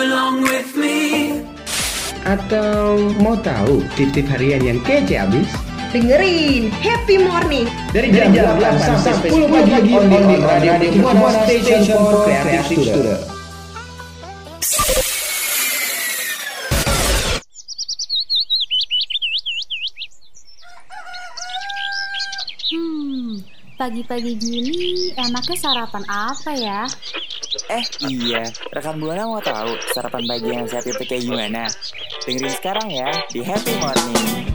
Belong with me Atau mau tahu tip-tip harian yang kece abis? Dengerin Happy Morning Dari jam, 8 sampai 10 pagi on the Radio Buana Station for Creative Student. Hmm, pagi-pagi gini enaknya sarapan apa ya? Eh iya, rekan Buana mau tahu sarapan pagi yang sehat itu kayak gimana? Dengerin sekarang ya di Happy Morning.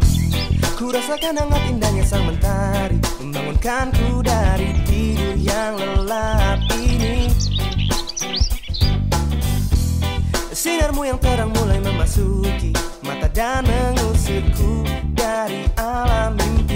Ku rasakan hangat indahnya sang mentari Membangunkanku dari tidur yang lelap ini Sinarmu yang terang mulai memasuki Mata dan mengusirku dari alam mimpi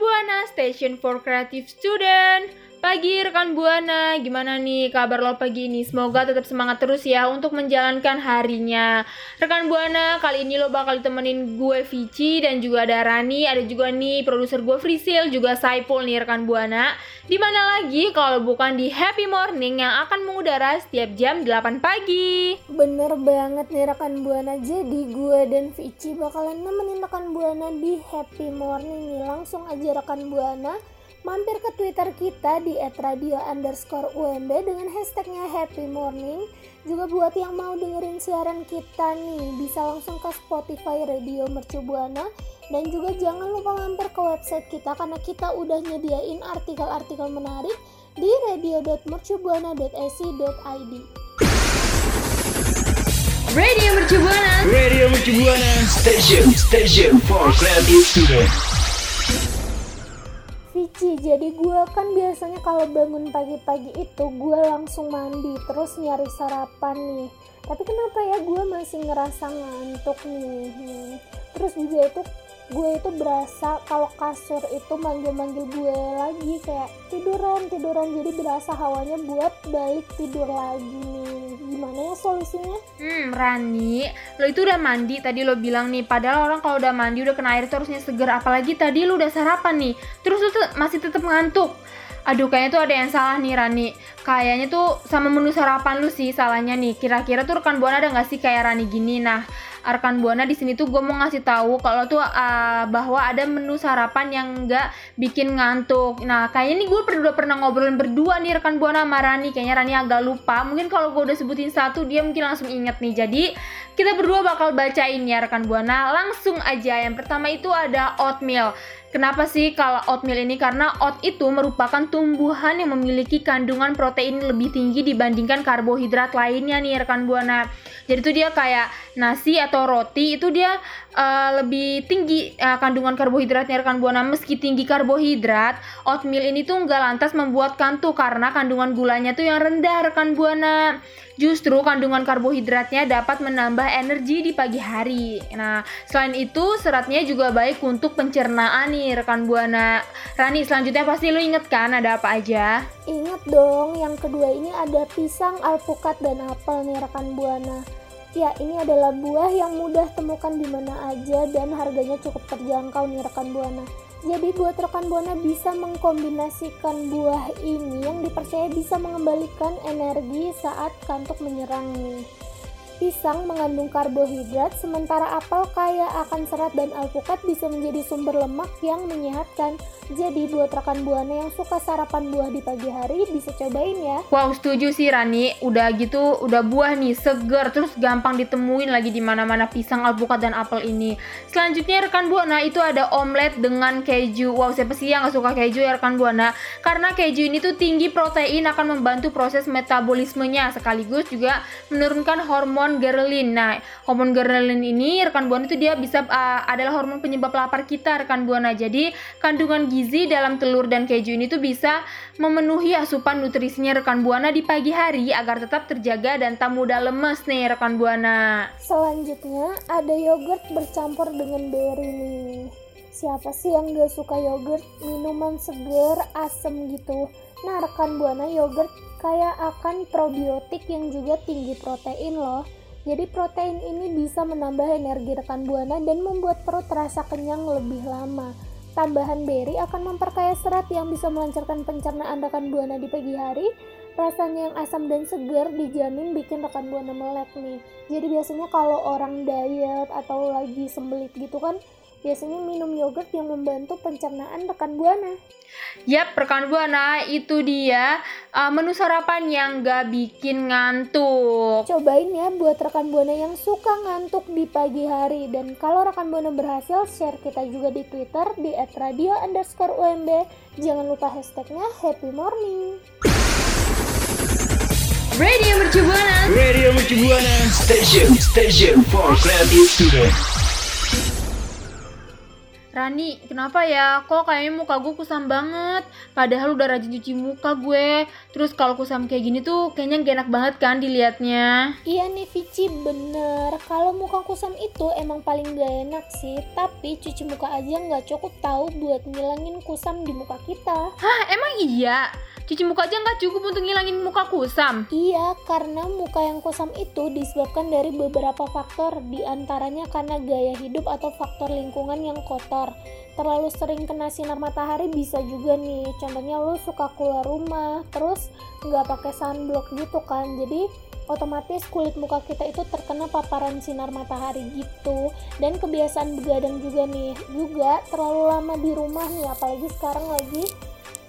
Buana, Station for Creative Student. Pagi rekan Buana, gimana nih kabar lo pagi ini? Semoga tetap semangat terus ya untuk menjalankan harinya. Rekan Buana, kali ini lo bakal ditemenin gue Vici dan juga ada Rani, ada juga nih produser gue Frisil, juga Saipul nih rekan Buana. Di mana lagi kalau bukan di Happy Morning yang akan mengudara setiap jam 8 pagi. Bener banget nih rekan Buana Jadi gue dan Vici bakalan nemenin rekan Buana di Happy Morning nih Langsung aja rekan Buana Mampir ke Twitter kita di @radio underscore UMB dengan hashtagnya Happy Morning Juga buat yang mau dengerin siaran kita nih Bisa langsung ke Spotify Radio Mercu Buana Dan juga jangan lupa mampir ke website kita Karena kita udah nyediain artikel-artikel menarik di radio.mercubuana.ac.id Radio Mercu Buana, Radio Mercu Buana. Station, station for creative student. Vici, jadi gue kan biasanya kalau bangun pagi-pagi itu gue langsung mandi terus nyari sarapan nih. Tapi kenapa ya gue masih ngerasa ngantuk nih? Hmm. Terus juga itu gue itu berasa kalau kasur itu manggil-manggil gue lagi kayak tiduran tiduran jadi berasa hawanya buat balik tidur lagi nih. Gimana ya solusinya? Hmm, Rani, lo itu udah mandi tadi lo bilang nih. Padahal orang kalau udah mandi udah kena air terusnya seger. Apalagi tadi lo udah sarapan nih. Terus lo masih tetap ngantuk. Aduh, kayaknya tuh ada yang salah nih Rani. Kayaknya tuh sama menu sarapan lu sih salahnya nih. Kira-kira tuh rekan buana ada nggak sih kayak Rani gini? Nah, rekan buana di sini tuh gue mau ngasih tahu kalau tuh uh, bahwa ada menu sarapan yang nggak bikin ngantuk. Nah, kayaknya nih gue udah pernah ngobrolin berdua nih rekan buana sama Rani. Kayaknya Rani agak lupa. Mungkin kalau gue udah sebutin satu dia mungkin langsung inget nih. Jadi kita berdua bakal bacain ya rekan buana. Langsung aja. Yang pertama itu ada oatmeal. Kenapa sih kalau oatmeal ini? Karena oat itu merupakan tumbuhan yang memiliki kandungan protein lebih tinggi dibandingkan karbohidrat lainnya nih rekan buana. Jadi itu dia kayak nasi atau roti itu dia uh, lebih tinggi uh, kandungan karbohidratnya rekan buana. Meski tinggi karbohidrat, oatmeal ini tuh nggak lantas membuat kantuk karena kandungan gulanya tuh yang rendah rekan buana. Justru kandungan karbohidratnya dapat menambah energi di pagi hari. Nah, selain itu seratnya juga baik untuk pencernaan nih rekan buana. Rani, selanjutnya pasti lu inget kan ada apa aja? Ingat dong, yang kedua ini ada pisang, alpukat, dan apel nih rekan buana. Ya, ini adalah buah yang mudah temukan di mana aja dan harganya cukup terjangkau nih rekan buana. Jadi buat rekan buana bisa mengkombinasikan buah ini yang dipercaya bisa mengembalikan energi saat kantuk menyerang nih. Pisang mengandung karbohidrat, sementara apel kaya akan serat dan alpukat bisa menjadi sumber lemak yang menyehatkan. Jadi buat rekan buana yang suka sarapan buah di pagi hari bisa cobain ya. Wow, setuju sih Rani. Udah gitu, udah buah nih, seger, terus gampang ditemuin lagi di mana-mana pisang, alpukat dan apel ini. Selanjutnya rekan buana itu ada omelet dengan keju. Wow, siapa sih yang gak suka keju ya rekan buana? Karena keju ini tuh tinggi protein akan membantu proses metabolismenya sekaligus juga menurunkan hormon hormon ghrelin. Nah, hormon ghrelin ini rekan buana itu dia bisa uh, adalah hormon penyebab lapar kita rekan buana. Jadi, kandungan gizi dalam telur dan keju ini tuh bisa memenuhi asupan nutrisinya rekan buana di pagi hari agar tetap terjaga dan tak mudah lemes nih rekan buana. Selanjutnya ada yogurt bercampur dengan berry nih. Siapa sih yang gak suka yogurt? Minuman seger, asem gitu. Nah, rekan buana yogurt kayak akan probiotik yang juga tinggi protein loh. Jadi protein ini bisa menambah energi rekan buana dan membuat perut terasa kenyang lebih lama. Tambahan berry akan memperkaya serat yang bisa melancarkan pencernaan rekan buana di pagi hari. Rasanya yang asam dan segar dijamin bikin rekan buana melek nih. Jadi biasanya kalau orang diet atau lagi sembelit gitu kan, biasanya minum yogurt yang membantu pencernaan rekan buana. Yap, rekan buana itu dia uh, menu sarapan yang gak bikin ngantuk. Cobain ya buat rekan buana yang suka ngantuk di pagi hari. Dan kalau rekan buana berhasil, share kita juga di Twitter di @radio underscore UMB. Jangan lupa hashtagnya Happy Morning. Radio Mercu Buana. Radio Mercu Buana. Station, station for creative students. Rani, kenapa ya? Kok kayaknya muka gue kusam banget? Padahal udah rajin cuci muka gue. Terus kalau kusam kayak gini tuh kayaknya gak enak banget kan dilihatnya. Iya nih Vici, bener. Kalau muka kusam itu emang paling gak enak sih. Tapi cuci muka aja nggak cukup tahu buat ngilangin kusam di muka kita. Hah, emang iya? Cuci muka aja nggak cukup untuk ngilangin muka kusam? Iya, karena muka yang kusam itu disebabkan dari beberapa faktor, di antaranya karena gaya hidup atau faktor lingkungan yang kotor. Terlalu sering kena sinar matahari bisa juga nih, contohnya lu suka keluar rumah, terus nggak pakai sunblock gitu kan, jadi otomatis kulit muka kita itu terkena paparan sinar matahari gitu dan kebiasaan begadang juga nih juga terlalu lama di rumah nih apalagi sekarang lagi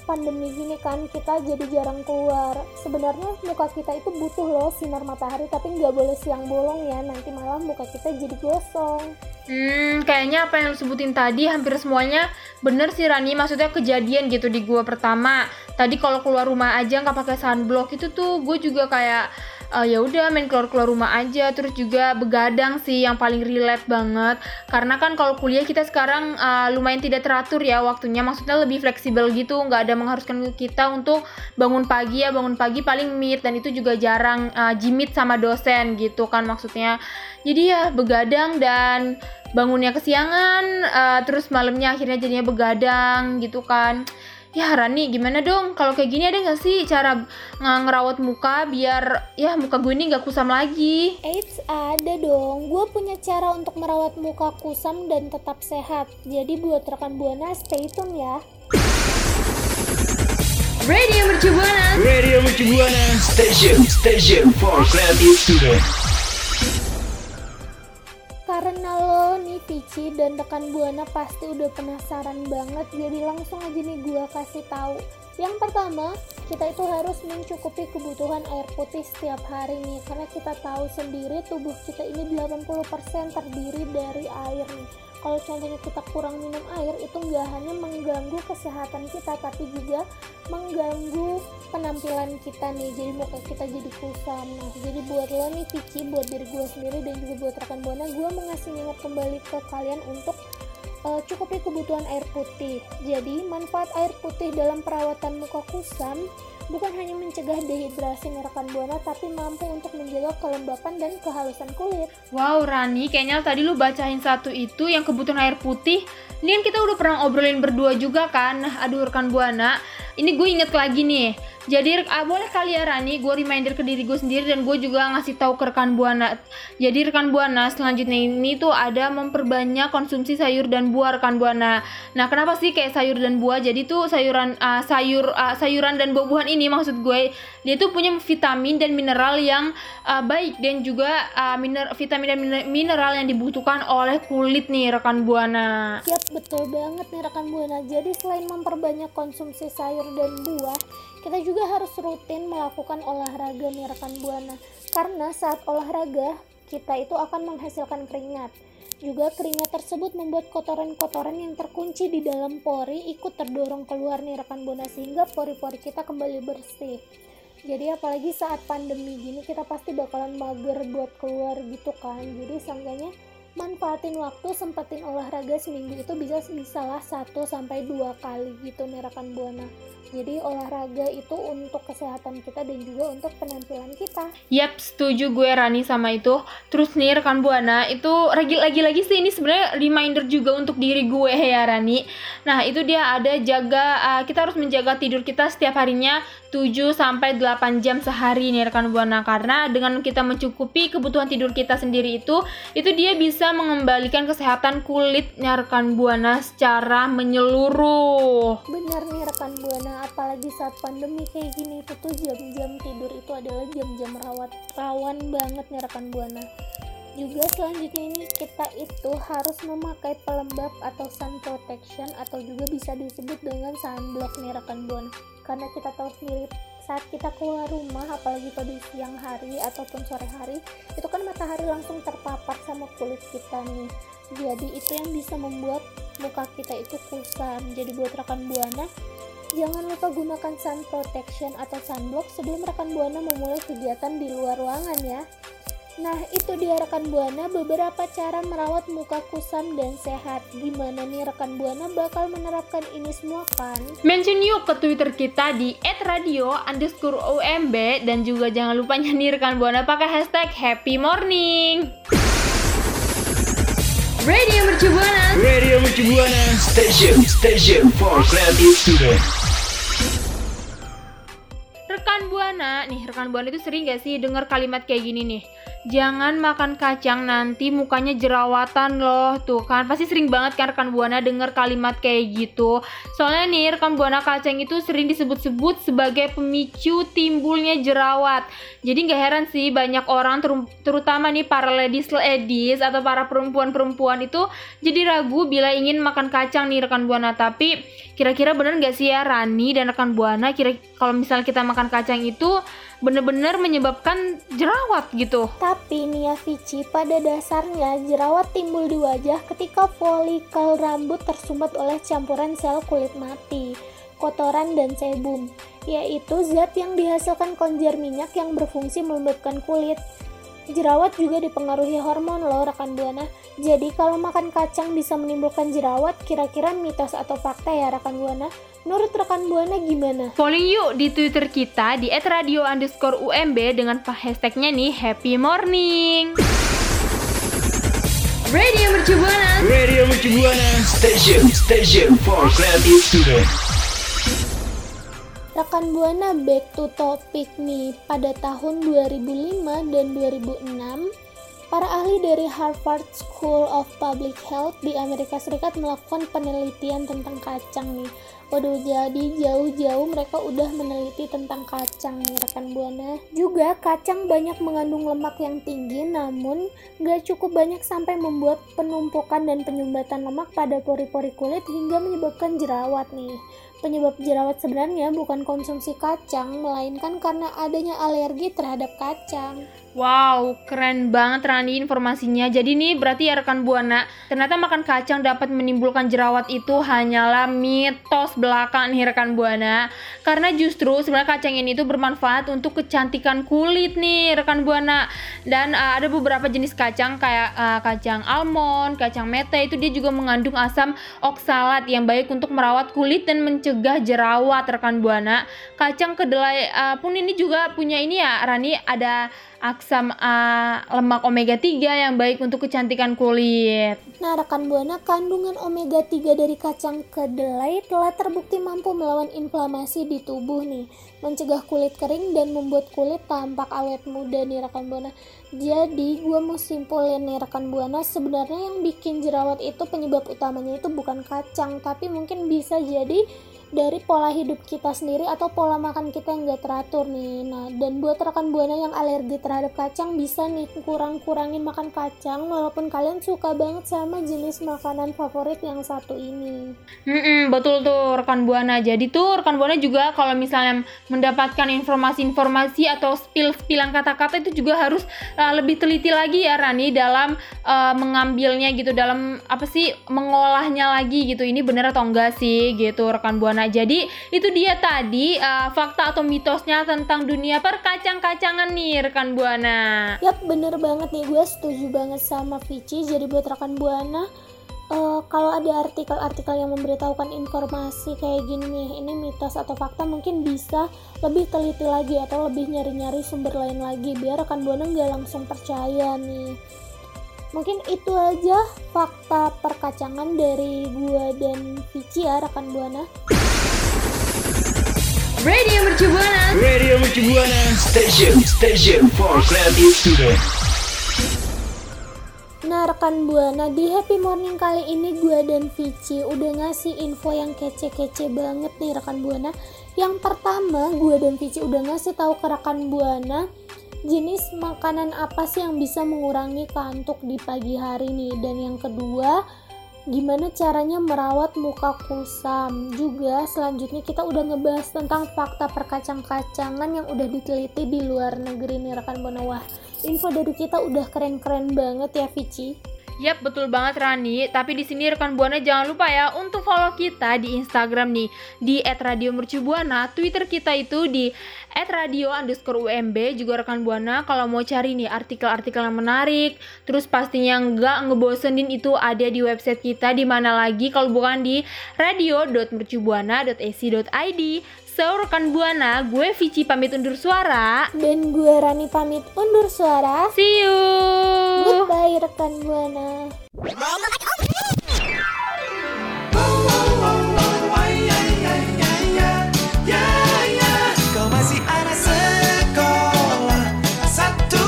pandemi gini kan kita jadi jarang keluar sebenarnya muka kita itu butuh loh sinar matahari tapi nggak boleh siang bolong ya nanti malah muka kita jadi gosong Hmm, kayaknya apa yang lu sebutin tadi hampir semuanya bener sih Rani. Maksudnya kejadian gitu di gua pertama. Tadi kalau keluar rumah aja nggak pakai sunblock itu tuh gue juga kayak uh, ya udah main keluar keluar rumah aja. Terus juga begadang sih yang paling relate banget. Karena kan kalau kuliah kita sekarang uh, lumayan tidak teratur ya waktunya. Maksudnya lebih fleksibel gitu. Nggak ada mengharuskan kita untuk bangun pagi ya. Bangun pagi paling meet. Dan itu juga jarang uh, jimit sama dosen gitu kan maksudnya. Jadi ya begadang dan bangunnya kesiangan. Uh, terus malamnya akhirnya jadinya begadang gitu kan ya Rani gimana dong kalau kayak gini ada nggak sih cara ng- ngerawat muka biar ya muka gue ini nggak kusam lagi Eits, ada dong. Gue punya cara untuk merawat muka kusam dan tetap sehat. Jadi buat rekan Buana stay tune ya. Radio Mercu Buana Radio Mercu Buana. Station, station for creative students. Dan rekan Buana pasti udah penasaran banget, jadi langsung aja nih gue kasih tahu. Yang pertama, kita itu harus mencukupi kebutuhan air putih setiap hari nih, karena kita tahu sendiri tubuh kita ini 80% terdiri dari air nih. Kalau contohnya kita kurang minum air, itu nggak hanya mengganggu kesehatan kita, tapi juga mengganggu penampilan kita nih jadi muka kita jadi kusam. Nah jadi buat lo nih Vici buat diri gue sendiri dan juga buat rekan Buana gue mengasih ingat kembali ke kalian untuk uh, cukupi kebutuhan air putih. Jadi manfaat air putih dalam perawatan muka kusam bukan hanya mencegah dehidrasi rekan Buana tapi mampu untuk menjaga kelembapan dan kehalusan kulit. Wow Rani kayaknya tadi lu bacain satu itu yang kebutuhan air putih. Ini kan kita udah pernah obrolin berdua juga kan? Aduh rekan Buana. Ini gue inget lagi nih. Jadi ah, boleh kali ya Rani? Gue reminder ke diri gue sendiri dan gue juga ngasih tahu ke rekan buana. Jadi rekan buana selanjutnya ini tuh ada memperbanyak konsumsi sayur dan buah rekan buana. Nah kenapa sih kayak sayur dan buah? Jadi tuh sayuran ah, sayur ah, sayuran dan buah-buahan ini maksud gue dia tuh punya vitamin dan mineral yang ah, baik dan juga ah, miner vitamin dan miner- mineral yang dibutuhkan oleh kulit nih rekan buana Siap, betul banget nih rekan Buana. Jadi selain memperbanyak konsumsi sayur dan buah, kita juga harus rutin melakukan olahraga nih rekan Buana. Karena saat olahraga, kita itu akan menghasilkan keringat. Juga keringat tersebut membuat kotoran-kotoran yang terkunci di dalam pori ikut terdorong keluar nih rekan Buana sehingga pori-pori kita kembali bersih. jadi apalagi saat pandemi gini kita pasti bakalan mager buat keluar gitu kan jadi seenggaknya manfaatin waktu sempetin olahraga seminggu itu bisa bisalah 1 sampai dua kali gitu nih rekan buana jadi olahraga itu untuk kesehatan kita dan juga untuk penampilan kita. Yap, setuju gue Rani sama itu. Terus nih rekan Buana, itu lagi-lagi sih ini sebenarnya reminder juga untuk diri gue ya Rani. Nah, itu dia ada jaga uh, kita harus menjaga tidur kita setiap harinya 7 sampai 8 jam sehari nih rekan Buana karena dengan kita mencukupi kebutuhan tidur kita sendiri itu itu dia bisa mengembalikan kesehatan kulitnya rekan Buana secara menyeluruh. Benar nih rekan Buana apalagi saat pandemi kayak gini itu tuh jam-jam tidur itu adalah jam-jam rawat rawan banget nih rekan buana. Juga selanjutnya ini kita itu harus memakai pelembab atau sun protection atau juga bisa disebut dengan sunblock nih rekan buana. Karena kita tahu sendiri saat kita keluar rumah apalagi pada siang hari ataupun sore hari itu kan matahari langsung terpapar sama kulit kita nih. Jadi itu yang bisa membuat muka kita itu kusam. Jadi buat rekan buana Jangan lupa gunakan sun protection atau sunblock sebelum rekan Buana memulai kegiatan di luar ruangan ya. Nah, itu dia rekan Buana beberapa cara merawat muka kusam dan sehat. Gimana nih rekan Buana bakal menerapkan ini semua kan? Mention yuk ke Twitter kita di @radio underscore OMB dan juga jangan lupa nyanyi rekan Buana pakai hashtag Happy Morning. Radio Mercu Buana. Radio Mercu Buana. Station, station for creative students. Rekan Buana, nih rekan Buana itu sering gak sih dengar kalimat kayak gini nih? Jangan makan kacang nanti mukanya jerawatan loh. Tuh kan pasti sering banget kan rekan Buana denger kalimat kayak gitu. Soalnya nih rekan Buana kacang itu sering disebut-sebut sebagai pemicu timbulnya jerawat. Jadi nggak heran sih banyak orang ter terutama nih para ladies ladies atau para perempuan-perempuan itu jadi ragu bila ingin makan kacang nih rekan Buana. Tapi kira-kira bener nggak sih ya Rani dan rekan Buana kira kalau misalnya kita makan kacang itu bener-bener menyebabkan jerawat gitu. Tapi nih ya Vici, pada dasarnya jerawat timbul di wajah ketika folikel rambut tersumbat oleh campuran sel kulit mati, kotoran dan sebum, yaitu zat yang dihasilkan konjer minyak yang berfungsi melembabkan kulit. Jerawat juga dipengaruhi hormon loh rekan Buana. Jadi kalau makan kacang bisa menimbulkan jerawat, kira-kira mitos atau fakta ya rekan Buana? Menurut rekan Buana gimana? Polling yuk di Twitter kita di @radio underscore UMB dengan hashtagnya nih Happy Morning. Radio Mercu Buana. Radio Mercu Buana. Station, station for creative students. Rekan Buana back to topic nih. Pada tahun 2005 dan 2006, para ahli dari Harvard School of Public Health di Amerika Serikat melakukan penelitian tentang kacang nih. Waduh, jadi jauh-jauh mereka udah meneliti tentang kacang nih rekan Buana. Juga kacang banyak mengandung lemak yang tinggi, namun gak cukup banyak sampai membuat penumpukan dan penyumbatan lemak pada pori-pori kulit hingga menyebabkan jerawat nih. Penyebab jerawat sebenarnya bukan konsumsi kacang, melainkan karena adanya alergi terhadap kacang. Wow, keren banget Rani informasinya. Jadi nih berarti ya rekan Buana, ternyata makan kacang dapat menimbulkan jerawat itu hanyalah mitos belakang nih rekan Buana. Karena justru sebenarnya kacang ini itu bermanfaat untuk kecantikan kulit nih rekan Buana. Dan uh, ada beberapa jenis kacang kayak uh, kacang almond, kacang mete itu dia juga mengandung asam oksalat yang baik untuk merawat kulit dan mencegah jerawat rekan Buana. Kacang kedelai uh, pun ini juga punya ini ya Rani ada aksam uh, lemak omega 3 yang baik untuk kecantikan kulit. Nah, rekan Buana, kandungan omega 3 dari kacang kedelai telah terbukti mampu melawan inflamasi di tubuh nih, mencegah kulit kering dan membuat kulit tampak awet muda nih rekan Buana. Jadi, gue mau simpulin nih rekan Buana, sebenarnya yang bikin jerawat itu penyebab utamanya itu bukan kacang, tapi mungkin bisa jadi dari pola hidup kita sendiri atau pola makan kita yang gak teratur nih. Nah, dan buat rekan buana yang alergi terhadap kacang bisa nih kurang-kurangin makan kacang walaupun kalian suka banget sama jenis makanan favorit yang satu ini. Hmm, betul tuh rekan buana. Jadi tuh rekan buana juga kalau misalnya mendapatkan informasi-informasi atau spill-spillan kata-kata itu juga harus uh, lebih teliti lagi ya Rani dalam uh, mengambilnya gitu dalam apa sih mengolahnya lagi gitu. Ini bener atau enggak sih gitu rekan buana Buana. Jadi itu dia tadi uh, fakta atau mitosnya tentang dunia perkacang-kacangan nih rekan Buana. Yap, bener banget nih gue setuju banget sama Vici. Jadi buat rekan Buana, uh, kalau ada artikel-artikel yang memberitahukan informasi kayak gini nih, ini mitos atau fakta mungkin bisa lebih teliti lagi atau lebih nyari-nyari sumber lain lagi biar rekan Buana nggak langsung percaya nih. Mungkin itu aja fakta perkacangan dari gua dan Vici ya rekan Buana. Radio Mercu Buana. Radio Mercu Buana. Station, station for creative student. Nah rekan Buana di Happy Morning kali ini gue dan Vici udah ngasih info yang kece-kece banget nih rekan Buana. Yang pertama gue dan Vici udah ngasih tahu ke rekan Buana jenis makanan apa sih yang bisa mengurangi kantuk di pagi hari nih dan yang kedua gimana caranya merawat muka kusam? Juga selanjutnya kita udah ngebahas tentang fakta perkacang-kacangan yang udah diteliti di luar negeri nih rekan Buana wah info dari kita udah keren-keren banget ya Vici Yap, betul banget Rani. Tapi di sini rekan Buana jangan lupa ya untuk follow kita di Instagram nih di @radiomercubuana, Twitter kita itu di @radio underscore UMB. Juga rekan Buana kalau mau cari nih artikel-artikel yang menarik, terus pastinya nggak ngebosenin itu ada di website kita di mana lagi kalau bukan di radio.mercubuana.ac.id. So, rekan Buana, gue Vici pamit undur suara. dan gue Rani pamit undur suara See you. goodbye rekan Buana Kau masih anak sekolah Satu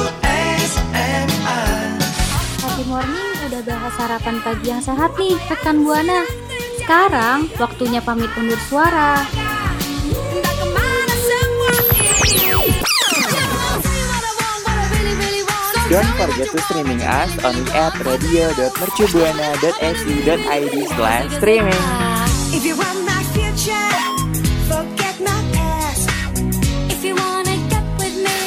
SMA Happy morning udah bahas sarapan pagi yang sehat nih rekan Buana. Sekarang waktunya pamit undur suara. Don't forget to streaming us only at radio.mercubuana.ac.id slash streaming. If you want my future, forget my past. If you wanna get with me,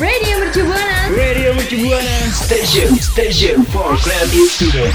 Radio Mercu Buana. Radio Mercu Buana. Station, station for creative student